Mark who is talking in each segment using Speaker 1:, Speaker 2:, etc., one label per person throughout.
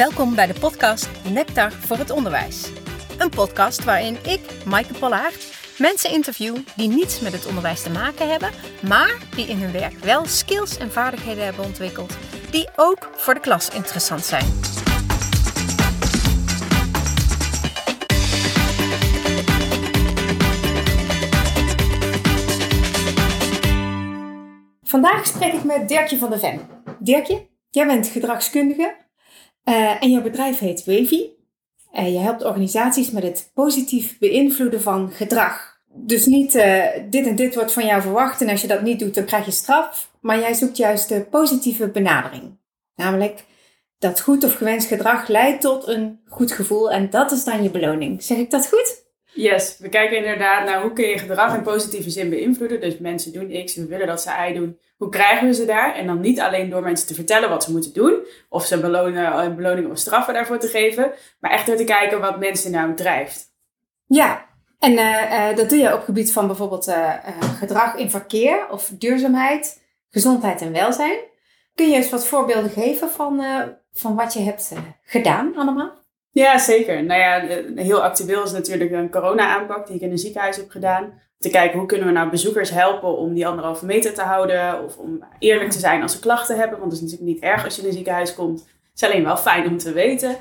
Speaker 1: Welkom bij de podcast Nectar voor het Onderwijs. Een podcast waarin ik, Maaike Pollaert, mensen interview die niets met het onderwijs te maken hebben, maar die in hun werk wel skills en vaardigheden hebben ontwikkeld die ook voor de klas interessant zijn. Vandaag spreek ik met Dirkje van der Ven. Dirkje, jij bent gedragskundige uh, en jouw bedrijf heet Wavy. Uh, je helpt organisaties met het positief beïnvloeden van gedrag. Dus niet uh, dit en dit wordt van jou verwacht en als je dat niet doet, dan krijg je straf. Maar jij zoekt juist de positieve benadering. Namelijk dat goed of gewenst gedrag leidt tot een goed gevoel en dat is dan je beloning. Zeg ik dat goed?
Speaker 2: Yes, we kijken inderdaad naar hoe kun je gedrag in positieve zin beïnvloeden. Dus mensen doen X, we willen dat ze Y doen. Hoe krijgen we ze daar? En dan niet alleen door mensen te vertellen wat ze moeten doen, of ze eh, beloningen of straffen daarvoor te geven, maar echt door te kijken wat mensen nou drijft.
Speaker 1: Ja, en uh, uh, dat doe je op gebied van bijvoorbeeld gedrag in verkeer of duurzaamheid, gezondheid en welzijn. Kun je eens wat voorbeelden geven van, van wat je hebt gedaan allemaal?
Speaker 2: Ja, zeker. Nou ja, heel actueel is natuurlijk een corona-aanpak die ik in een ziekenhuis heb gedaan. Te kijken hoe kunnen we nou bezoekers helpen om die anderhalve meter te houden. Of om eerlijk te zijn als ze klachten hebben. Want het is natuurlijk niet erg als je in een ziekenhuis komt. Het is alleen wel fijn om te weten.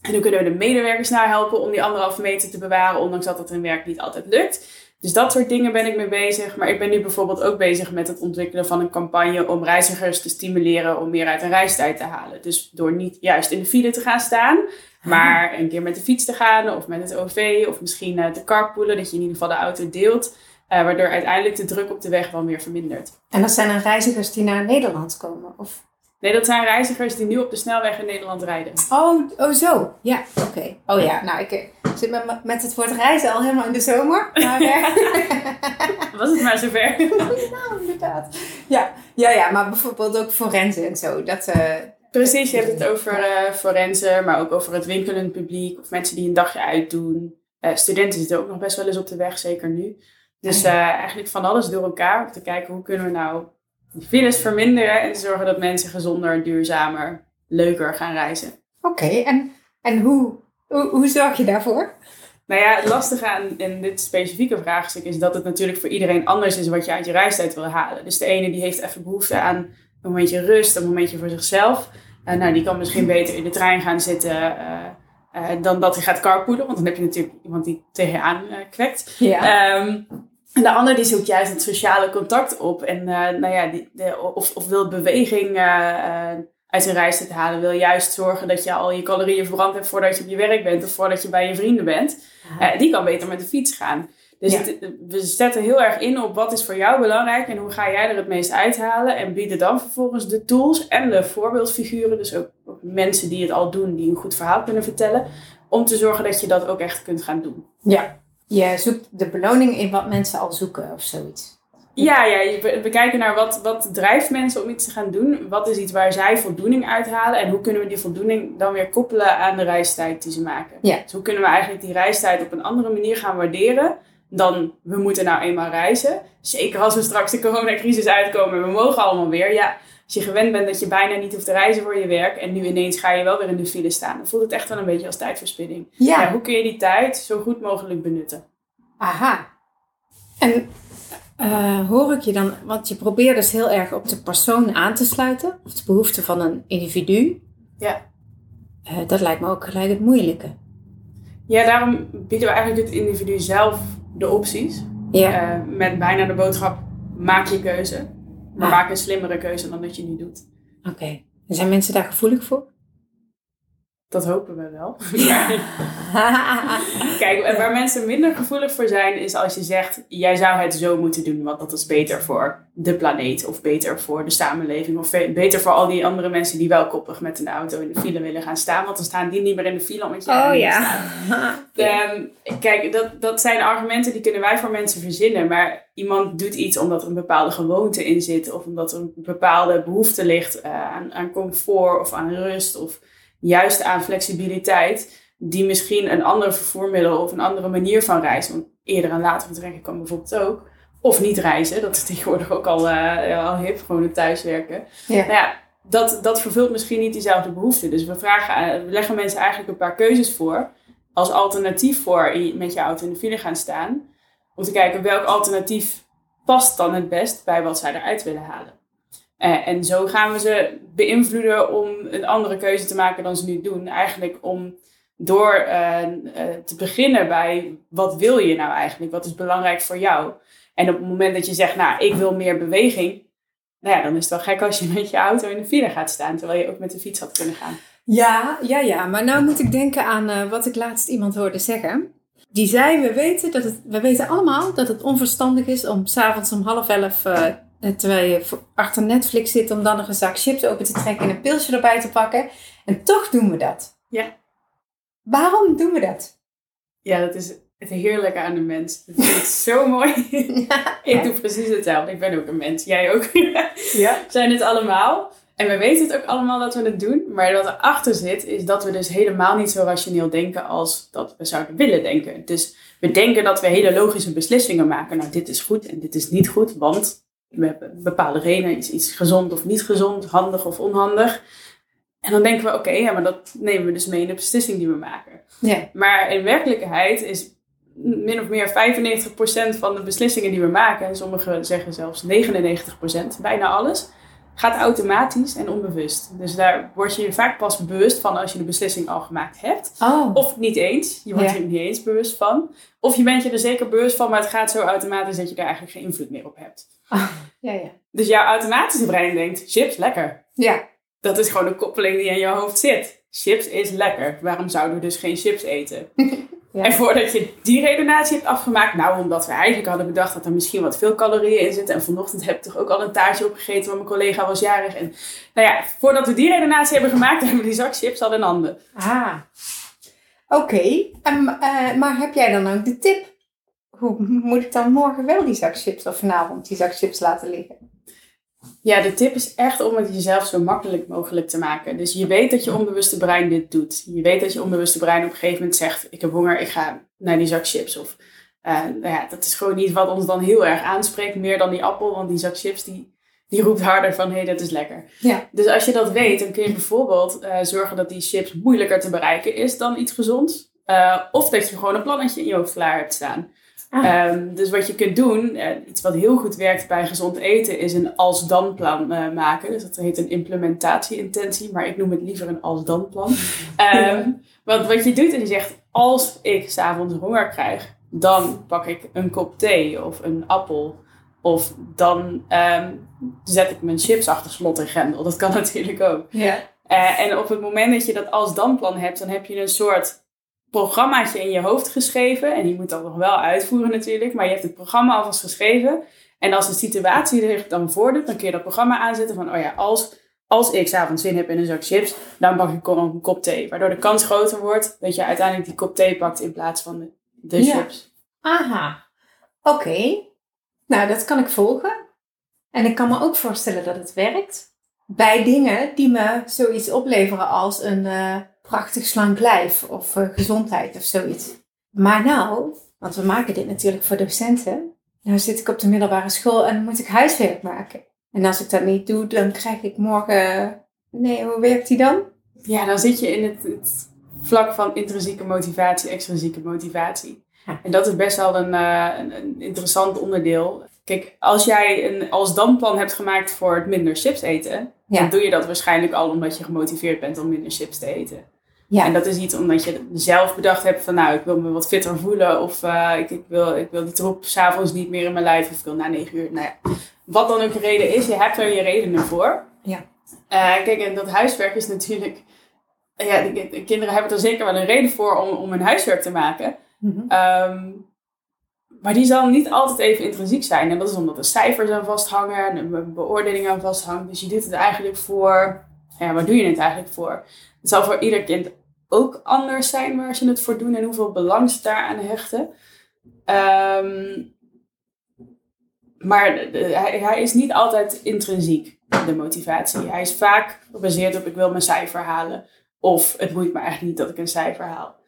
Speaker 2: En hoe kunnen we de medewerkers nou helpen om die anderhalve meter te bewaren. Ondanks dat het hun werk niet altijd lukt. Dus dat soort dingen ben ik mee bezig. Maar ik ben nu bijvoorbeeld ook bezig met het ontwikkelen van een campagne om reizigers te stimuleren om meer uit een reistijd te halen. Dus door niet juist in de file te gaan staan, maar een keer met de fiets te gaan of met het OV of misschien uh, te carpoolen, dat je in ieder geval de auto deelt. Uh, waardoor uiteindelijk de druk op de weg wel meer vermindert.
Speaker 1: En dat zijn dan reizigers die naar Nederland komen? Of?
Speaker 2: Nee, dat zijn reizigers die nu op de snelweg in Nederland rijden.
Speaker 1: Oh, oh zo. Ja, oké. Oh ja, nou ik eh, zit met, met het woord reizen al helemaal in de zomer. Maar,
Speaker 2: Was het maar zover.
Speaker 1: nou, inderdaad. Ja, ja, ja, maar bijvoorbeeld ook forensen en zo. Dat, uh,
Speaker 2: Precies, je hebt het over uh, forensen, maar ook over het winkelend publiek of mensen die een dagje uitdoen. Uh, studenten zitten ook nog best wel eens op de weg, zeker nu. Dus uh, eigenlijk van alles door elkaar om te kijken hoe kunnen we nou files verminderen en zorgen dat mensen gezonder, duurzamer, leuker gaan reizen.
Speaker 1: Oké, en, en hoe, hoe, hoe zorg je daarvoor?
Speaker 2: Nou ja, het lastige aan in dit specifieke vraagstuk is dat het natuurlijk voor iedereen anders is wat je uit je reistijd wil halen. Dus de ene die heeft even behoefte aan een momentje rust, een momentje voor zichzelf. Uh, nou, die kan misschien beter in de trein gaan zitten uh, uh, dan dat hij gaat carpoolen. Want dan heb je natuurlijk iemand die tegen je aan kwekt. Ja. Um, en de ander die zoekt juist het sociale contact op. En nou ja, die, de, of, of wil beweging uit een reis te halen. Wil juist zorgen dat je al je calorieën verbrand hebt voordat je op je werk bent. Of voordat je bij je vrienden bent. die kan beter met de fiets gaan. Dus we zetten heel erg in op wat is voor jou belangrijk en hoe ga jij er het meest uithalen. En bieden dan vervolgens de tools en de voorbeeldfiguren, dus ook, mensen die het al doen, die een goed verhaal kunnen vertellen. Om te zorgen dat je dat ook echt kunt gaan doen.
Speaker 1: Ja, je zoekt de beloning in wat mensen al zoeken of zoiets.
Speaker 2: Ja, ja we kijken naar wat, wat drijft mensen om iets te gaan doen. Wat is iets waar zij voldoening uithalen. En hoe kunnen we die voldoening dan weer koppelen aan de reistijd die ze maken. Ja. Dus hoe kunnen we eigenlijk die reistijd op een andere manier gaan waarderen dan we moeten nou eenmaal reizen. Zeker als we straks de coronacrisis uitkomen en we mogen allemaal weer. Ja, als je gewend bent dat je bijna niet hoeft te reizen voor je werk en nu ineens ga je wel weer in de file staan, dan voelt het echt wel een beetje als tijdverspilling. Ja. hoe kun je die tijd zo goed mogelijk benutten?
Speaker 1: Aha. En uh, hoor ik je dan, want je probeert dus heel erg op de persoon aan te sluiten, of de behoeften van een individu. Ja. Uh, dat lijkt me ook gelijk het moeilijke.
Speaker 2: Ja, daarom bieden we eigenlijk het individu zelf de opties. Ja. Uh, met bijna de boodschap, maak je keuze. Maar maak een slimmere keuze dan dat je nu doet.
Speaker 1: Oké. En zijn mensen daar gevoelig voor?
Speaker 2: Dat hopen we wel. Kijk, waar mensen minder gevoelig voor zijn, is als je zegt: jij zou het zo moeten doen, want dat is beter voor de planeet, of beter voor de samenleving, of beter voor al die andere mensen die wel koppig met een auto in de file willen gaan staan, want dan staan die niet meer in de file omdat je oh, ja. Um, kijk, dat, dat zijn argumenten die kunnen wij voor mensen verzinnen, maar iemand doet iets omdat er een bepaalde gewoonte in zit, of omdat er een bepaalde behoefte ligt uh, aan, aan comfort of aan rust. Of, juist aan flexibiliteit, die misschien een ander vervoermiddel of een andere manier van reizen, want eerder en later vertrekken kan bijvoorbeeld ook, of niet reizen, dat is tegenwoordig ook al, uh, al hip, gewoon het thuiswerken. Ja. Nou ja, dat, dat vervult misschien niet diezelfde behoefte. Dus we, vragen, we leggen mensen eigenlijk een paar keuzes voor. Als alternatief voor met je auto in de file gaan staan. Om te kijken welk alternatief past dan het best bij wat zij eruit willen halen. Uh, en zo gaan we ze beïnvloeden om een andere keuze te maken dan ze nu doen. Eigenlijk om door uh, uh, te beginnen bij wat wil je nou eigenlijk? Wat is belangrijk voor jou? En op het moment dat je zegt, nou, ik wil meer beweging. Nou ja, dan is het wel gek als je met je auto in de file gaat staan. Terwijl je ook met de fiets had kunnen gaan.
Speaker 1: Ja, ja, ja. Maar nou moet ik denken aan wat ik laatst iemand hoorde zeggen. Die zei, we weten, dat het, we weten allemaal dat het onverstandig is om s'avonds om half elf eh, terwijl je achter Netflix zit om dan nog een zak chips open te trekken en een pilsje erbij te pakken. En toch doen we dat.
Speaker 2: Ja.
Speaker 1: Waarom doen we dat?
Speaker 2: Ja, dat is het heerlijke aan de mens. Dat vind ik zo mooi. ik doe precies hetzelfde. Ik ben ook een mens. Jij ook. ja. We zijn het allemaal. En we weten het ook allemaal dat we het doen. Maar wat erachter zit, is dat we dus helemaal niet zo rationeel denken als dat we zouden willen denken. Dus we denken dat we hele logische beslissingen maken. Nou, dit is goed en dit is niet goed, want we hebben bepaalde redenen, is iets gezond of niet gezond, handig of onhandig. En dan denken we, oké, ja, maar dat nemen we dus mee in de beslissing die we maken.
Speaker 1: Ja.
Speaker 2: Maar in werkelijkheid is min of meer 95% van de beslissingen die we maken, en sommigen zeggen zelfs 99%, bijna alles, gaat automatisch en onbewust. Dus daar word je je vaak pas bewust van als je de beslissing al gemaakt hebt.
Speaker 1: Oh.
Speaker 2: Of niet eens. Je wordt er niet eens bewust van. Of je bent je er zeker bewust van, maar het gaat zo automatisch dat je er eigenlijk geen invloed meer op hebt.
Speaker 1: Oh, ja, ja.
Speaker 2: Dus jouw automatische brein denkt, chips, lekker.
Speaker 1: Ja.
Speaker 2: Dat is gewoon een koppeling die in je hoofd zit. Chips is lekker. Waarom zouden we dus geen chips eten? ja. En voordat je die redenatie hebt afgemaakt, nou omdat we eigenlijk hadden bedacht dat er misschien wat veel calorieën in zitten. En vanochtend heb ik toch ook al een taartje opgegeten, want mijn collega was jarig. En nou ja, voordat we die redenatie hebben gemaakt, hebben we die zak chips al in handen.
Speaker 1: Ah, oké. Uh, maar heb jij dan ook de tip hoe moet ik dan morgen wel die zak chips of vanavond die zak chips laten liggen?
Speaker 2: Ja, de tip is echt om het jezelf zo makkelijk mogelijk te maken. Dus je weet dat je onbewuste brein dit doet. Je weet dat je onbewuste brein op een gegeven moment zegt: Ik heb honger, ik ga naar die zak chips. Of uh, nou ja, dat is gewoon niet wat ons dan heel erg aanspreekt, meer dan die appel. Want die zak chips die, die roept harder van: Hé, hey, dat is lekker.
Speaker 1: Ja.
Speaker 2: Dus als je dat weet, dan kun je bijvoorbeeld uh, zorgen dat die chips moeilijker te bereiken is dan iets gezonds. Uh, of dat je gewoon een plannetje in je hoofd klaar hebt staan. Ah. Um, dus wat je kunt doen, uh, iets wat heel goed werkt bij gezond eten, is een als-dan plan uh, maken. Dus dat heet een implementatie-intentie, maar ik noem het liever een als-dan plan. Um, want wat je doet, is je zegt, als ik s'avonds honger krijg, dan pak ik een kop thee of een appel. Of dan um, zet ik mijn chips achter slot en grendel. Dat kan natuurlijk ook.
Speaker 1: Ja.
Speaker 2: Uh, en op het moment dat je dat als-dan plan hebt, dan heb je een soort programmaatje in je hoofd geschreven. En die moet dan nog wel uitvoeren natuurlijk. Maar je hebt het programma alvast geschreven. En als de situatie er dan voordoet, dan kun je dat programma aanzetten van... Oh ja, als, als ik s'avonds zin heb in een zak chips, dan pak ik gewoon een kop thee. Waardoor de kans groter wordt dat je uiteindelijk die kop thee pakt in plaats van de, de
Speaker 1: Ja.
Speaker 2: chips.
Speaker 1: Aha, oké. Nou, dat kan ik volgen. En ik kan me ook voorstellen dat het werkt. Bij dingen die me zoiets opleveren als een eh, prachtig slank lijf of eh, gezondheid of zoiets. Maar nou, want we maken dit natuurlijk voor docenten. Nou zit ik op de middelbare school en moet ik huiswerk maken. En als ik dat niet doe, dan krijg ik morgen... Nee, hoe werkt die dan?
Speaker 2: Ja, dan zit je in het, het vlak van intrinsieke motivatie, extrinsieke motivatie.
Speaker 1: Ja.
Speaker 2: En dat is best wel een, eh, een, een interessant onderdeel. Kijk, als jij een als dan plan hebt gemaakt voor het minder chips eten,
Speaker 1: Ja.
Speaker 2: dan doe je dat waarschijnlijk al omdat je gemotiveerd bent om minder chips te eten.
Speaker 1: Ja.
Speaker 2: En dat is niet omdat je zelf bedacht hebt van nou, ik wil me wat fitter voelen of eh, ik, ik, wil, ik wil die troep s'avonds niet meer in mijn lijf of ik wil na negen uur. Nou ja, wat dan ook de reden is, je hebt er je redenen voor.
Speaker 1: Ja.
Speaker 2: Eh, kijk, en dat huiswerk is natuurlijk, ja, de, de kinderen hebben er zeker wel een reden voor om, om hun huiswerk te maken.
Speaker 1: Mhm.
Speaker 2: Ehm, maar die zal niet altijd even intrinsiek zijn. En dat is omdat er cijfers aan vasthangen en een be- beoordeling aan vasthangt. Dus je doet het eigenlijk voor, ja, waar doe je het eigenlijk voor? Het zal voor ieder kind ook anders zijn waar ze het voor doen en hoeveel belang ze daaraan hechten. Ehm, maar hij, hij is niet altijd intrinsiek, de motivatie. Hij is vaak gebaseerd op ik wil mijn cijfer halen. Of het boeit me eigenlijk niet dat ik een cijfer haal.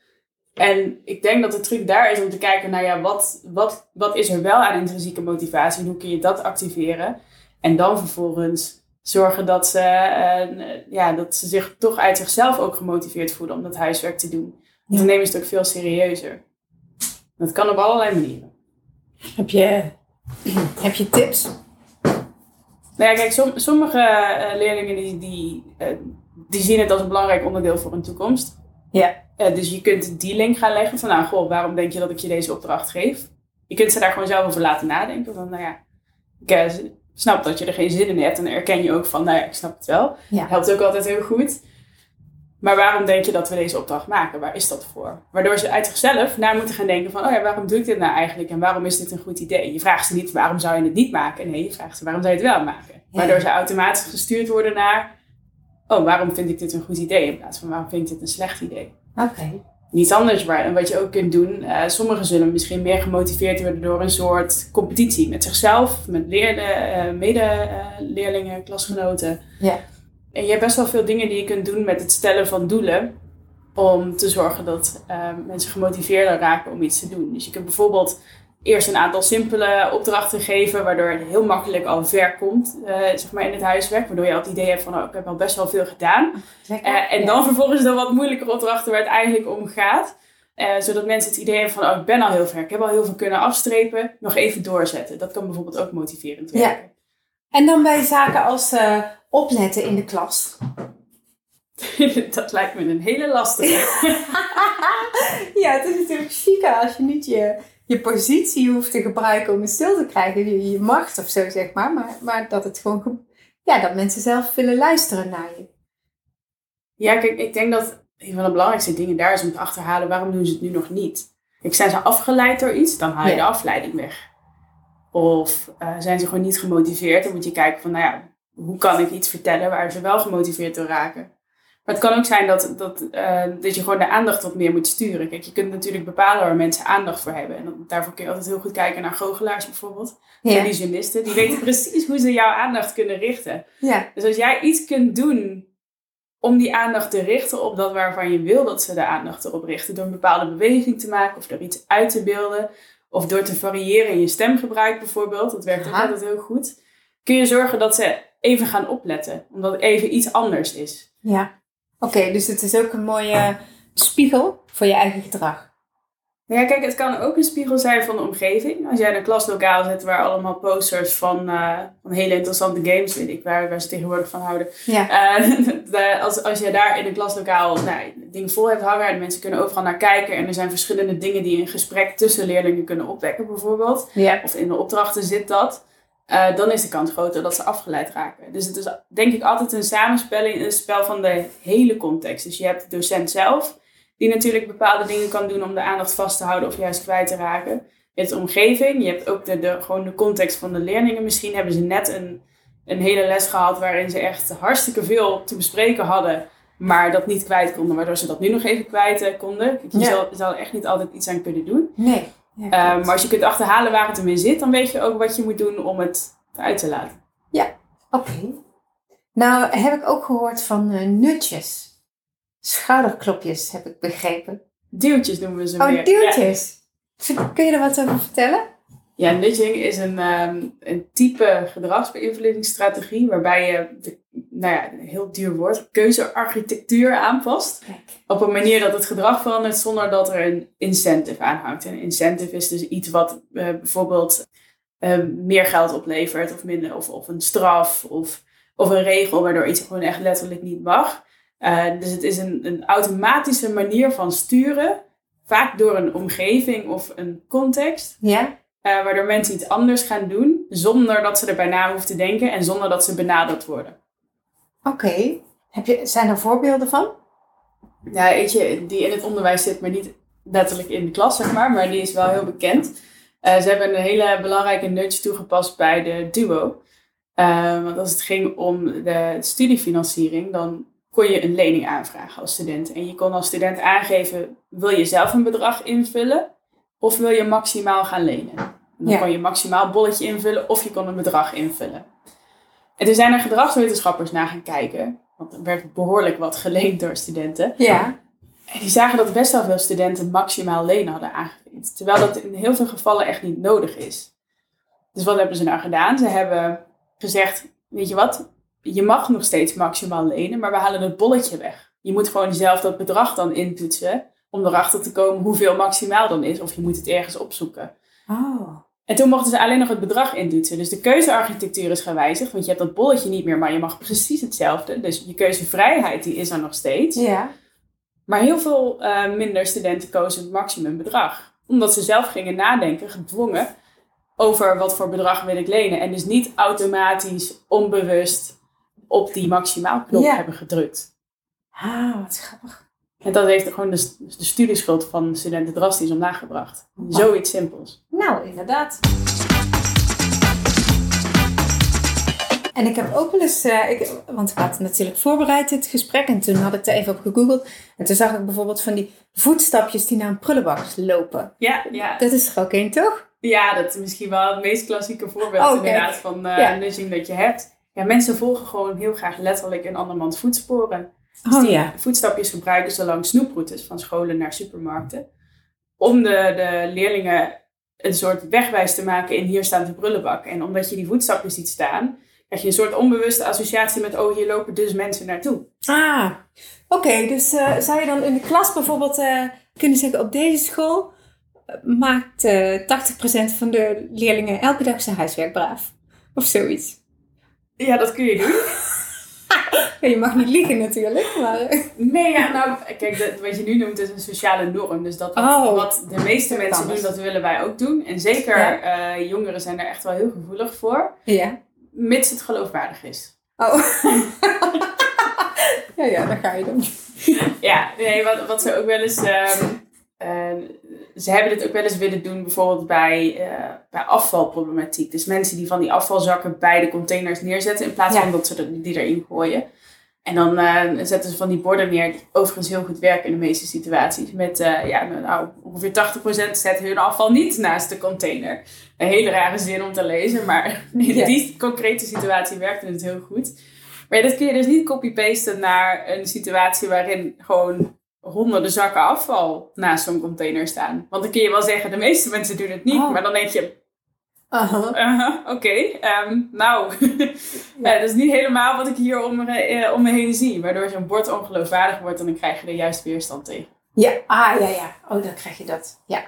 Speaker 2: En ik denk dat de truc daar is om te kijken naar ja, wat, wat, wat is er wel aan intrinsieke motivatie en hoe kun je dat activeren. En dan vervolgens zorgen dat ze, eh, ja, dat ze zich toch uit zichzelf ook gemotiveerd voelen om dat huiswerk te doen. Want dan nemen ze het ook veel serieuzer. Dat kan op allerlei manieren.
Speaker 1: Heb je, heb je tips?
Speaker 2: Nou ja, kijk, som- sommige eh, leerlingen die, die, eh, die zien het als een belangrijk onderdeel voor hun toekomst.
Speaker 1: Ja.
Speaker 2: Dus je kunt die link gaan leggen van, nou, goh, waarom denk je dat ik je deze opdracht geef? Je kunt ze daar gewoon zelf over laten nadenken. Van, nou ja, ik snap dat je er geen zin in hebt en dan erken je ook van, nou ja, ik snap het wel.
Speaker 1: Ja.
Speaker 2: Helpt ook altijd heel goed. Maar waarom denk je dat we deze opdracht maken? Waar is dat voor? Waardoor ze uit zichzelf na moeten gaan denken van, oh ja, waarom doe ik dit nou eigenlijk? En waarom is dit een goed idee? Je vraagt ze niet, waarom zou je het niet maken? Nee, je vraagt ze, waarom zou je het wel maken? Waardoor ze automatisch gestuurd worden naar, oh, waarom vind ik dit een goed idee? In plaats van, waarom vind ik dit een slecht idee?
Speaker 1: Oké.
Speaker 2: Niets anders waar, en wat je ook kunt doen. eh, sommigen zullen misschien meer gemotiveerd worden door een soort competitie met zichzelf, met leerde, eh, medeleerlingen, klasgenoten.
Speaker 1: Ja.
Speaker 2: En je hebt best wel veel dingen die je kunt doen met het stellen van doelen. Om te zorgen dat eh, mensen gemotiveerder raken om iets te doen. Dus je kunt bijvoorbeeld eerst een aantal simpele opdrachten geven. Waardoor je heel makkelijk al ver komt eh, zeg maar in het huiswerk. Waardoor je al het idee hebt van oh, ik heb al best wel veel gedaan. Eh, en
Speaker 1: Ja.
Speaker 2: dan vervolgens de wat moeilijkere opdrachten waar het eigenlijk om gaat. Eh, zodat mensen het idee hebben van, oh, ik ben al heel ver. Ik heb al heel veel kunnen afstrepen. Nog even doorzetten. Dat kan bijvoorbeeld ook motiverend
Speaker 1: Ja.
Speaker 2: werken.
Speaker 1: En dan bij zaken als opletten in de klas.
Speaker 2: dat lijkt me een hele lastige.
Speaker 1: ja, het is natuurlijk chique als je niet je, je positie hoeft te gebruiken om het stil te krijgen. Je, je macht of zo, zeg maar. Maar, maar dat het gewoon... ge- Ja, dat mensen zelf willen luisteren naar je.
Speaker 2: ja, kijk, ik denk dat een van de belangrijkste dingen daar is om te achterhalen, waarom doen ze het nu nog niet? Kijk, zijn ze afgeleid door iets, dan haal je
Speaker 1: Ja.
Speaker 2: de afleiding weg. Of eh, zijn ze gewoon niet gemotiveerd, dan moet je kijken van, nou ja, hoe kan ik iets vertellen waar ze wel gemotiveerd door raken? Maar het kan ook zijn dat, dat, eh, dat je gewoon de aandacht wat meer moet sturen. Kijk, je kunt natuurlijk bepalen waar mensen aandacht voor hebben. En dan- daarvoor kun je altijd heel goed kijken naar goochelaars bijvoorbeeld.
Speaker 1: Ja.
Speaker 2: Illusionisten. Die weten precies hoe ze jouw aandacht kunnen richten.
Speaker 1: Ja.
Speaker 2: Dus als jij iets kunt doen om die aandacht te richten op dat waarvan je wil dat ze de aandacht erop richten. Door een bepaalde beweging te maken of door iets uit te beelden. Of door te variëren in je stemgebruik bijvoorbeeld. Dat werkt ook altijd heel goed. Kun je zorgen dat ze even gaan opletten. Omdat het even iets anders is.
Speaker 1: Ja. Oké, dus het is ook een mooie spiegel voor je eigen gedrag.
Speaker 2: Ja, kijk, het kan ook een spiegel zijn van de omgeving. Als jij in een klaslokaal zit waar allemaal posters van, eh, van hele interessante games, weet ik, waar, waar ze tegenwoordig van houden.
Speaker 1: Ja.
Speaker 2: Eh, de- als, als je daar in een klaslokaal nou, dingen vol hebt hangen en mensen kunnen overal naar kijken en er zijn verschillende dingen die een gesprek tussen leerlingen kunnen opwekken bijvoorbeeld,
Speaker 1: Ja.
Speaker 2: of in de opdrachten zit dat, eh, dan is de kans groter dat ze afgeleid raken. Dus het is denk ik altijd een samenspelling, een spel van de hele context. Dus je hebt de docent zelf, die natuurlijk bepaalde dingen kan doen om de aandacht vast te houden of juist kwijt te raken. Je hebt de omgeving, je hebt ook de, de, gewoon de context van de leerlingen. Misschien hebben ze net een, een hele les gehad waarin ze echt hartstikke veel te bespreken hadden, maar dat niet kwijt konden, waardoor ze dat nu nog even kwijt eh, konden. Je
Speaker 1: Ja.
Speaker 2: zal, zal er echt niet altijd iets aan kunnen doen.
Speaker 1: Nee. Ja,
Speaker 2: Eh,
Speaker 1: klopt.
Speaker 2: maar als je kunt achterhalen waar het hem in zit, dan weet je ook wat je moet doen om het eruit te laten.
Speaker 1: Oké. Nou heb ik ook gehoord van eh, nutjes. Schouderklopjes heb ik begrepen.
Speaker 2: Duwtjes noemen we ze
Speaker 1: Oh,
Speaker 2: meer. Ja.
Speaker 1: duwtjes. Kun je er wat over vertellen?
Speaker 2: Ja, nudging is een, ehm, een type gedragsbeïnvloedingsstrategie waarbij je, de, nou ja, een heel duur woord, keuzearchitectuur aanpast.
Speaker 1: Kijk.
Speaker 2: Op een manier dat het gedrag verandert zonder dat er een incentive aan hangt. En een incentive is dus iets wat eh, bijvoorbeeld eh, meer geld oplevert of minder, of, of een straf of, of een regel waardoor iets gewoon echt letterlijk niet mag. Eh, dus het is een, een automatische manier van sturen, vaak door een omgeving of een context,
Speaker 1: Ja?
Speaker 2: Eh, waardoor mensen iets anders gaan doen zonder dat ze erbij na hoeven te denken en zonder dat ze benaderd worden.
Speaker 1: Oké. Heb je, zijn er voorbeelden van?
Speaker 2: Ja, eentje die in het onderwijs zit, maar niet letterlijk in de klas, zeg maar, maar die is wel heel bekend. Eh, ze hebben een hele belangrijke nudge toegepast bij de duo. Eh, want als het ging om de studiefinanciering, dan kon je een lening aanvragen als student. En je kon als student aangeven, wil je zelf een bedrag invullen of wil je maximaal gaan lenen? Dan
Speaker 1: Ja.
Speaker 2: kon je maximaal bolletje invullen of je kon een bedrag invullen. En toen zijn er gedragswetenschappers naar gaan kijken, want er werd behoorlijk wat geleend door studenten.
Speaker 1: Ja.
Speaker 2: En die zagen dat best wel veel studenten maximaal lenen hadden aangegeven. Terwijl dat in heel veel gevallen echt niet nodig is. Dus wat hebben ze nou gedaan? Ze hebben gezegd, weet je wat, je mag nog steeds maximaal lenen, maar we halen het bolletje weg. Je moet gewoon zelf dat bedrag dan intoetsen om erachter te komen hoeveel maximaal dan is. Of je moet het ergens opzoeken.
Speaker 1: Oh.
Speaker 2: En toen mochten ze alleen nog het bedrag intoetsen. Dus de keuzearchitectuur is gewijzigd, want je hebt dat bolletje niet meer, maar je mag precies hetzelfde. Dus je keuzevrijheid die is er nog steeds.
Speaker 1: Ja.
Speaker 2: Maar heel veel eh, minder studenten kozen het maximumbedrag. Omdat ze zelf gingen nadenken, gedwongen, over wat voor bedrag wil ik lenen. En dus niet automatisch, onbewust op die maximaalknop
Speaker 1: Ja.
Speaker 2: hebben gedrukt.
Speaker 1: Ah, wat grappig.
Speaker 2: En dat heeft gewoon de, de studieschuld van studenten drastisch omlaag gebracht. Zoiets simpels.
Speaker 1: Nou, inderdaad. En ik heb ook wel eens, eh, ik, want ik had natuurlijk voorbereid dit gesprek en toen had ik er even op gegoogeld. En toen zag ik bijvoorbeeld van die voetstapjes die naar een prullenbak lopen.
Speaker 2: Ja, ja.
Speaker 1: Dat is er ook één, toch?
Speaker 2: ja, dat is misschien wel het meest klassieke voorbeeld
Speaker 1: Oh,
Speaker 2: inderdaad van eh
Speaker 1: Ja.
Speaker 2: nudging dat je hebt. Ja, mensen volgen gewoon heel graag letterlijk een andermans voetsporen. Dus
Speaker 1: Oh
Speaker 2: die
Speaker 1: ja.
Speaker 2: voetstapjes gebruiken ze langs snoeproutes van scholen naar supermarkten. Om de, de leerlingen een soort wegwijs te maken in hier staat de prullenbak. En omdat je die voetstapjes ziet staan, krijg je een soort onbewuste associatie met oh, hier lopen dus mensen naartoe.
Speaker 1: Ah, oké. dus eh, zou je dan in de klas bijvoorbeeld eh, kunnen zeggen op deze school eh, maakt eh 80% van de leerlingen elke dag zijn huiswerk braaf? Of zoiets.
Speaker 2: Ja, dat kun je doen.
Speaker 1: Ja, je mag niet liegen natuurlijk, maar...
Speaker 2: Nee, ja, nou, kijk, dat, wat je nu noemt is een sociale norm. Dus dat wat,
Speaker 1: Oh.
Speaker 2: wat de meeste mensen doen,
Speaker 1: dus.
Speaker 2: dat willen wij ook doen. En zeker
Speaker 1: Ja.
Speaker 2: eh, jongeren zijn er echt wel heel gevoelig voor,
Speaker 1: Ja.
Speaker 2: mits het geloofwaardig is.
Speaker 1: Oh. ja, ja, daar ga je dan.
Speaker 2: Ja, nee, wat, wat ze ook wel eens. ehm, eh, ze hebben dit ook wel eens willen doen, bijvoorbeeld bij, eh, bij afvalproblematiek. Dus mensen die van die afvalzakken bij de containers neerzetten, in plaats
Speaker 1: Ja.
Speaker 2: van dat ze die erin gooien. En dan eh, zetten ze van die borden neer, die overigens heel goed werken in de meeste situaties. Met eh, ja, nou, ongeveer 80% zet hun afval niet naast de container. Een hele rare zin om te lezen, maar in
Speaker 1: Ja.
Speaker 2: die concrete situatie werkte het heel goed. Maar ja, dat kun je dus niet copy-pasten naar een situatie waarin gewoon honderden zakken afval naast zo'n container staan. Want dan kun je wel zeggen, de meeste mensen doen het niet,
Speaker 1: Oh.
Speaker 2: maar dan denk je, Uh, oké, ehm, nou, ja, dat is niet helemaal wat ik hier om me, eh, om me heen zie. Waardoor zo'n bord ongeloofwaardig wordt en dan krijg je er juist weerstand tegen.
Speaker 1: Ja, ah, ja, ja. Oh, dan krijg je dat. Ja.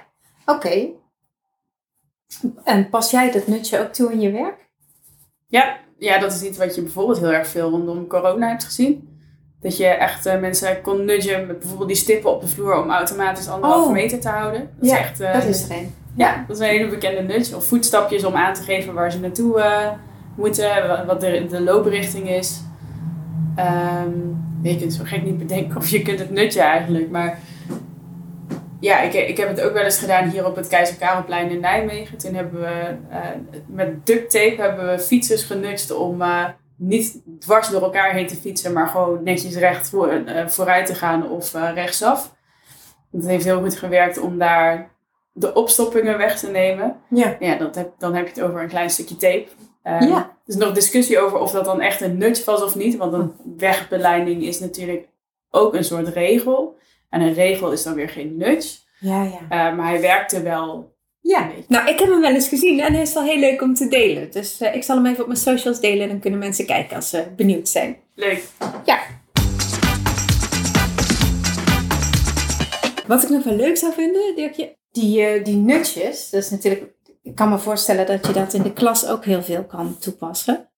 Speaker 1: Oké. En pas jij dat nutje ook toe in je werk?
Speaker 2: Ja, ja, dat is iets wat je bijvoorbeeld heel erg veel rondom corona hebt gezien. Dat je echt eh, mensen kon nudgen met bijvoorbeeld die stippen op de vloer om automatisch anderhalve
Speaker 1: Oh.
Speaker 2: meter te houden. Dat
Speaker 1: Ja,
Speaker 2: is echt, eh,
Speaker 1: dat is er een.
Speaker 2: Ja, dat is een hele bekende nudge. Of voetstapjes om aan te geven waar ze naartoe eh, moeten, wa- wat de, de looprichting is. Ehm, je kunt zo gek niet bedenken of je kunt het nudgen eigenlijk. Maar ja, ik, ik heb het ook wel eens gedaan hier op het Keizer Karelplein in Nijmegen. Toen hebben we eh, met duct tape hebben we fietsers genudged om eh, niet dwars door elkaar heen te fietsen, maar gewoon netjes recht voor, vooruit te gaan of rechtsaf. Dat heeft heel goed gewerkt om daar de opstoppingen weg te nemen.
Speaker 1: Ja.
Speaker 2: Ja, dat heb, dan heb je het over een klein stukje tape. Eh,
Speaker 1: Ja.
Speaker 2: Er is nog discussie over of dat dan echt een nudge was of niet. Want een wegbeleiding is natuurlijk ook een soort regel. En een regel is dan weer geen nudge.
Speaker 1: Ja, ja.
Speaker 2: Eh, maar hij werkte wel
Speaker 1: Ja, nou ik heb hem wel eens gezien en hij is wel heel leuk om te delen. Dus eh, ik zal hem even op mijn socials delen en dan kunnen mensen kijken als ze benieuwd zijn.
Speaker 2: Leuk.
Speaker 1: Ja. Wat ik nog wel leuk zou vinden, Dirkje, die, eh, die nutjes, dat is natuurlijk, ik kan me voorstellen dat je dat in de klas ook heel veel kan toepassen.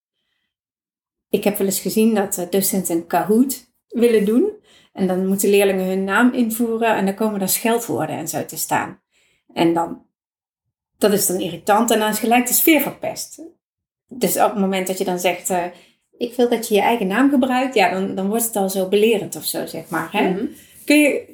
Speaker 1: Ik heb wel eens gezien dat docenten een Kahoot willen doen. En dan moeten leerlingen hun naam invoeren en dan komen er scheldwoorden en zo te staan. En dan, dat is dan irritant en dan is gelijk de sfeer verpest. Dus op het moment dat je dan zegt, eh, ik wil dat je je eigen naam gebruikt, ja, dan, dan wordt het al zo belerend of zo, zeg maar. Hè?
Speaker 2: Mhm.
Speaker 1: Kun je,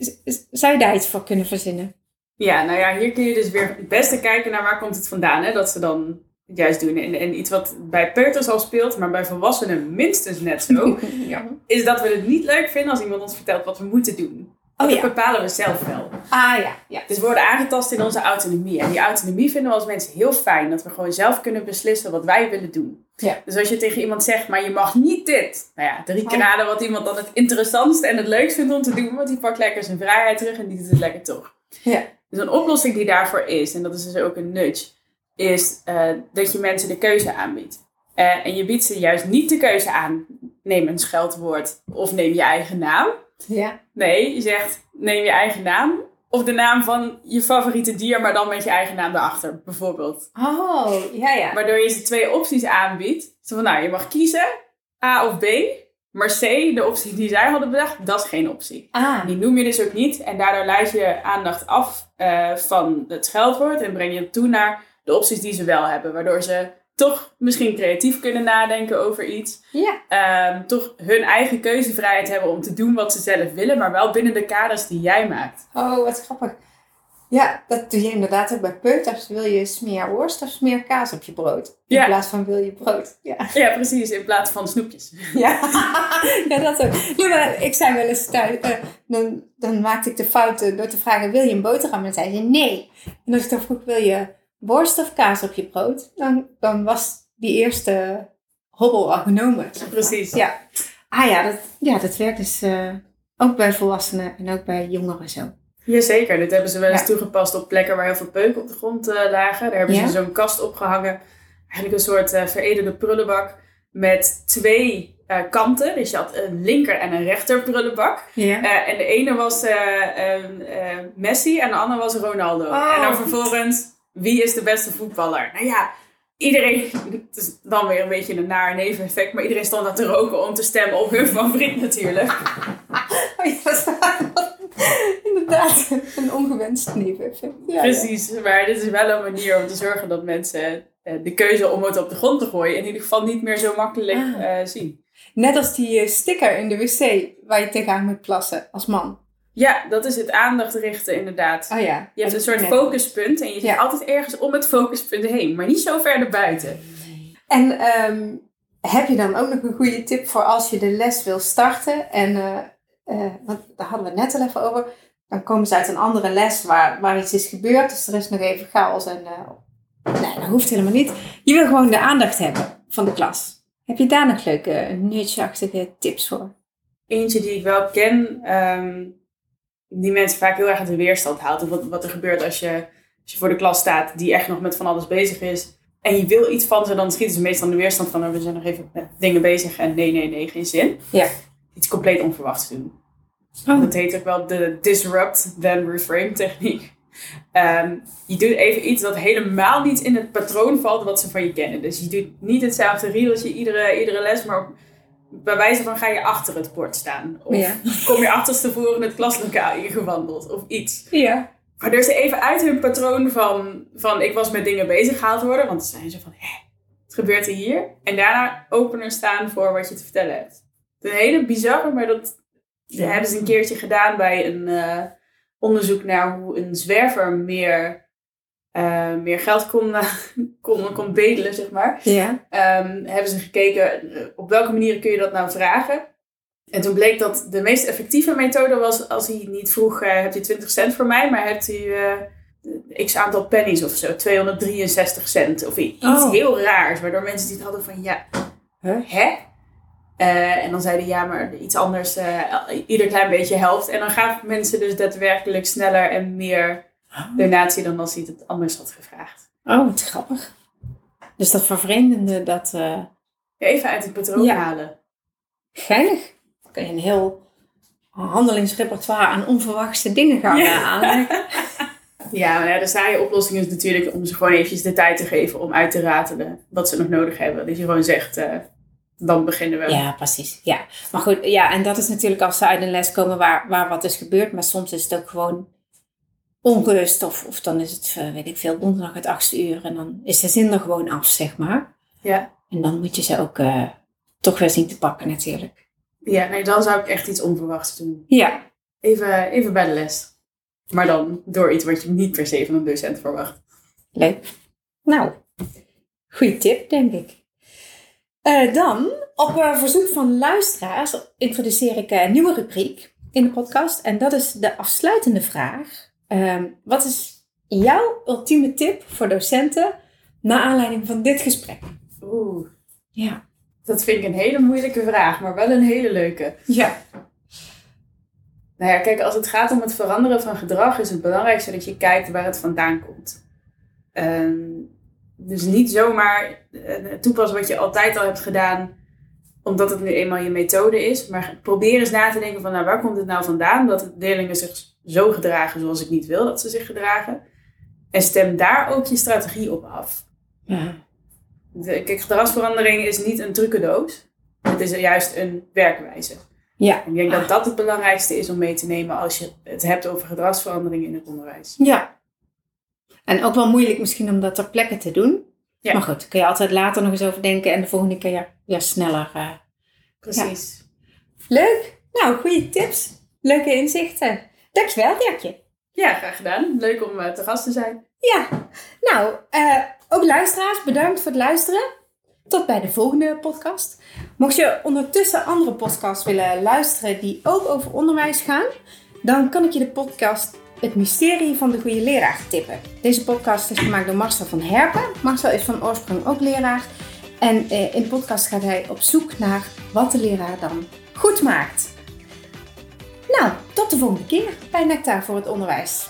Speaker 1: zou je daar iets voor kunnen verzinnen?
Speaker 2: Ja, nou ja, hier kun je dus weer het beste kijken naar waar komt het vandaan. Hè? Dat ze dan het juist doen. En, en iets wat bij peuters al speelt, maar bij volwassenen minstens net zo.
Speaker 1: ja.
Speaker 2: is dat we het niet leuk vinden als iemand ons vertelt wat we moeten doen.
Speaker 1: Oh
Speaker 2: Dat
Speaker 1: ja.
Speaker 2: bepalen we zelf wel.
Speaker 1: Ah ja, ja.
Speaker 2: Dus we worden aangetast in onze autonomie. En die autonomie vinden we als mensen heel fijn. Dat we gewoon zelf kunnen beslissen wat wij willen doen.
Speaker 1: Ja.
Speaker 2: Dus als je tegen iemand zegt, maar je mag niet dit. Nou ja, drie keer
Speaker 1: Oh.
Speaker 2: raden wat iemand dan het interessantste en het leukst vindt om te doen. Want die pakt lekker zijn vrijheid terug en die doet het lekker toch.
Speaker 1: Ja.
Speaker 2: Dus een oplossing die daarvoor is, en dat is dus ook een nudge, is eh, dat je mensen de keuze aanbiedt. Eh, en je biedt ze juist niet de keuze aan neem een scheldwoord of neem je eigen naam.
Speaker 1: Ja.
Speaker 2: Nee, je zegt neem je eigen naam of de naam van je favoriete dier, maar dan met je eigen naam erachter, bijvoorbeeld.
Speaker 1: Oh, ja, ja.
Speaker 2: Waardoor je ze twee opties aanbiedt. Zo van, nou, je mag kiezen A of B. Maar C, de optie die zij hadden bedacht, dat is geen optie.
Speaker 1: Ah,
Speaker 2: Die noem je dus ook niet. En daardoor leid je aandacht af eh, van het scheldwoord. En breng je het toe naar de opties die ze wel hebben. Waardoor ze toch misschien creatief kunnen nadenken over iets.
Speaker 1: ja.
Speaker 2: Ehm, toch hun eigen keuzevrijheid hebben om te doen wat ze zelf willen. Maar wel binnen de kaders die jij maakt.
Speaker 1: Oh, wat grappig. Ja, dat doe je inderdaad ook bij peuters. Wil je smeer worst of smeer kaas op je brood? In
Speaker 2: Ja.
Speaker 1: plaats van wil je brood. Ja.
Speaker 2: Ja, precies. In plaats van snoepjes.
Speaker 1: Ja, ja dat ook. Ja, ik zei wel eens thuis, eh, dan, dan maakte ik de fout eh, door te vragen, wil je een boterham? En zei ze nee. En als ik dan vroeg, wil je worst of kaas op je brood? Dan, dan was die eerste hobbel al genomen.
Speaker 2: Precies.
Speaker 1: Ja. Ah ja, dat, ja, dat werkt dus eh, ook bij volwassenen en ook bij jongeren zo.
Speaker 2: Jazeker, dit hebben ze wel eens
Speaker 1: Ja.
Speaker 2: toegepast op plekken waar heel veel peuken op de grond eh, lagen. Daar hebben
Speaker 1: Ja?
Speaker 2: ze zo'n kast opgehangen. Eigenlijk een soort eh, veredelde prullenbak met twee eh, kanten. Dus je had een linker en een rechter prullenbak. En de ene was Messi en de andere was Ronaldo.
Speaker 1: Oh.
Speaker 2: En dan vervolgens, wie is de beste voetballer? Nou ja, iedereen, het is dan weer een beetje een naar neveneffect, maar iedereen stond aan te roken om te stemmen op hun favoriet natuurlijk.
Speaker 1: Oh ja, dat inderdaad een ongewenst neveneffect. Ja,
Speaker 2: Precies, maar dit is wel een manier om te zorgen dat mensen eh, de keuze om het op de grond te gooien in ieder geval niet meer zo makkelijk
Speaker 1: Ah.
Speaker 2: eh, zien.
Speaker 1: Net als die eh, sticker in de wc waar je tegenaan moet plassen als man.
Speaker 2: Ja, dat is het aandacht richten inderdaad.
Speaker 1: Oh ja.
Speaker 2: Je hebt een soort focuspunt en je zit altijd ergens om het focuspunt heen, maar niet zo ver erbuiten.
Speaker 1: En ehm, heb je dan ook nog een goede tip voor als je de les wil starten? En, eh, want daar hadden we het net al even over. Dan komen ze uit een andere les waar, waar iets is gebeurd. Dus er is nog even chaos. En, eh, nee, dat hoeft helemaal niet. Je wil gewoon de aandacht hebben van de klas. Heb je daar nog leuke, nudge-achtige tips voor?
Speaker 2: Eentje die ik wel ken, ehm, die mensen vaak heel erg uit de weerstand haalt. Of wat, wat er gebeurt als je, als je voor de klas staat die echt nog met van alles bezig is. En je wil iets van ze, dan schieten ze meestal de weerstand van, oh, we zijn nog even met dingen bezig en nee, nee, nee, geen zin.
Speaker 1: Ja.
Speaker 2: Iets compleet onverwachts doen.
Speaker 1: Oh.
Speaker 2: Dat heet ook wel de disrupt then reframe techniek. Ehm, je doet even iets dat helemaal niet in het patroon valt wat ze van je kennen. Dus je doet niet hetzelfde riedeltje iedere, iedere les, maar op- bij wijze van ga je achter het bord staan. Of
Speaker 1: Ja.
Speaker 2: kom je achterstevoren het klaslokaal ingewandeld of iets.
Speaker 1: Ja.
Speaker 2: Waardoor ze even uit hun patroon van, van ik was met dingen bezig gehaald worden. Want dan zijn ze van, hè, wat gebeurt er hier? En daarna opener staan voor wat je te vertellen hebt. Het is een hele bizarre, maar dat
Speaker 1: Ja.
Speaker 2: hebben ze een keertje gedaan bij een eh, onderzoek naar hoe een zwerver meer, eh, meer geld kon, kon, kon bedelen, zeg maar.
Speaker 1: Ja.
Speaker 2: Ehm, hebben ze gekeken eh, op welke manieren kun je dat nou vragen. En toen bleek dat de meest effectieve methode was als hij niet vroeg, eh hebt u 20 cent voor mij, maar hebt u x aantal pennies of zo, 263 cent of iets
Speaker 1: Oh.
Speaker 2: heel raars, waardoor mensen dit hadden van ja,
Speaker 1: Huh?
Speaker 2: hè? Eh, en dan zeiden ja, maar iets anders, eh, ieder klein beetje helpt. En dan gaven mensen dus daadwerkelijk sneller en meer donatie dan als hij het anders had gevraagd.
Speaker 1: Oh, wat grappig. Dus dat vervreemdende, dat eh
Speaker 2: Even uit het patroon
Speaker 1: Ja.
Speaker 2: halen.
Speaker 1: geinig. Dan kun je een heel handelingsrepertoire aan onverwachte dingen gaan aanleggen.
Speaker 2: Ja, maar ja, de saaie oplossing is natuurlijk om ze gewoon eventjes de tijd te geven om uit te ratelen wat ze nog nodig hebben. Dat je gewoon zegt, dan beginnen we.
Speaker 1: Ja, precies. Ja. Maar goed, ja, en dat is natuurlijk als ze uit een les komen waar, waar wat is gebeurd. Maar soms is het ook gewoon onrust. Of, of dan is het, eh, weet ik veel, donderdag het achtste uur. En dan is de zin er gewoon af, zeg maar.
Speaker 2: Ja,
Speaker 1: En dan moet je ze ook eh, toch weer zien te pakken natuurlijk.
Speaker 2: ja nee, dan zou ik echt iets onverwachts doen.
Speaker 1: Ja.
Speaker 2: Even, even bij de les. Maar dan door iets wat je niet per se van een docent verwacht.
Speaker 1: Leuk. Nou, goede tip, denk ik. Eh, dan, op eh, verzoek van luisteraars, introduceer ik een nieuwe rubriek in de podcast. En dat is de afsluitende vraag. Ehm, wat is jouw ultieme tip voor docenten naar aanleiding van dit gesprek?
Speaker 2: Oeh,
Speaker 1: Ja.
Speaker 2: dat vind ik een hele moeilijke vraag, maar wel een hele leuke.
Speaker 1: Ja.
Speaker 2: Nou ja, kijk, als het gaat om het veranderen van gedrag, is het belangrijkste dat je kijkt waar het vandaan komt. Ehm, dus niet zomaar eh, toepassen wat je altijd al hebt gedaan omdat het nu eenmaal je methode is. Maar probeer eens na te denken van nou, waar komt het nou vandaan dat leerlingen zich zo gedragen zoals ik niet wil dat ze zich gedragen. En stem daar ook je strategie op af.
Speaker 1: Ja.
Speaker 2: De, kijk, gedragsverandering is niet een trucendoos. Het is juist een werkwijze.
Speaker 1: Ja.
Speaker 2: Ik denk dat dat het belangrijkste is om mee te nemen als je het hebt over gedragsverandering in het onderwijs.
Speaker 1: Ja. En ook wel moeilijk misschien om dat ter plekke te doen.
Speaker 2: Ja.
Speaker 1: Maar goed, kun je altijd later nog eens over denken en de volgende keer weer sneller. eh.
Speaker 2: Precies.
Speaker 1: Leuk. Nou, goede tips. Leuke inzichten. Dankjewel, Dirkje.
Speaker 2: Ja, graag gedaan. Leuk om eh, te gast te zijn.
Speaker 1: Ja. Nou, eh, ook luisteraars, bedankt voor het luisteren. Tot bij de volgende podcast. Mocht je ondertussen andere podcasts willen luisteren die ook over onderwijs gaan, dan kan ik je de podcast Het Mysterie van de Goede Leraar tippen. Deze podcast is gemaakt door Marcel van Herpen. Marcel is van oorsprong ook leraar. En eh, in de podcast gaat hij op zoek naar wat de leraar dan goed maakt. Nou, tot de volgende keer bij Nectar voor het Onderwijs.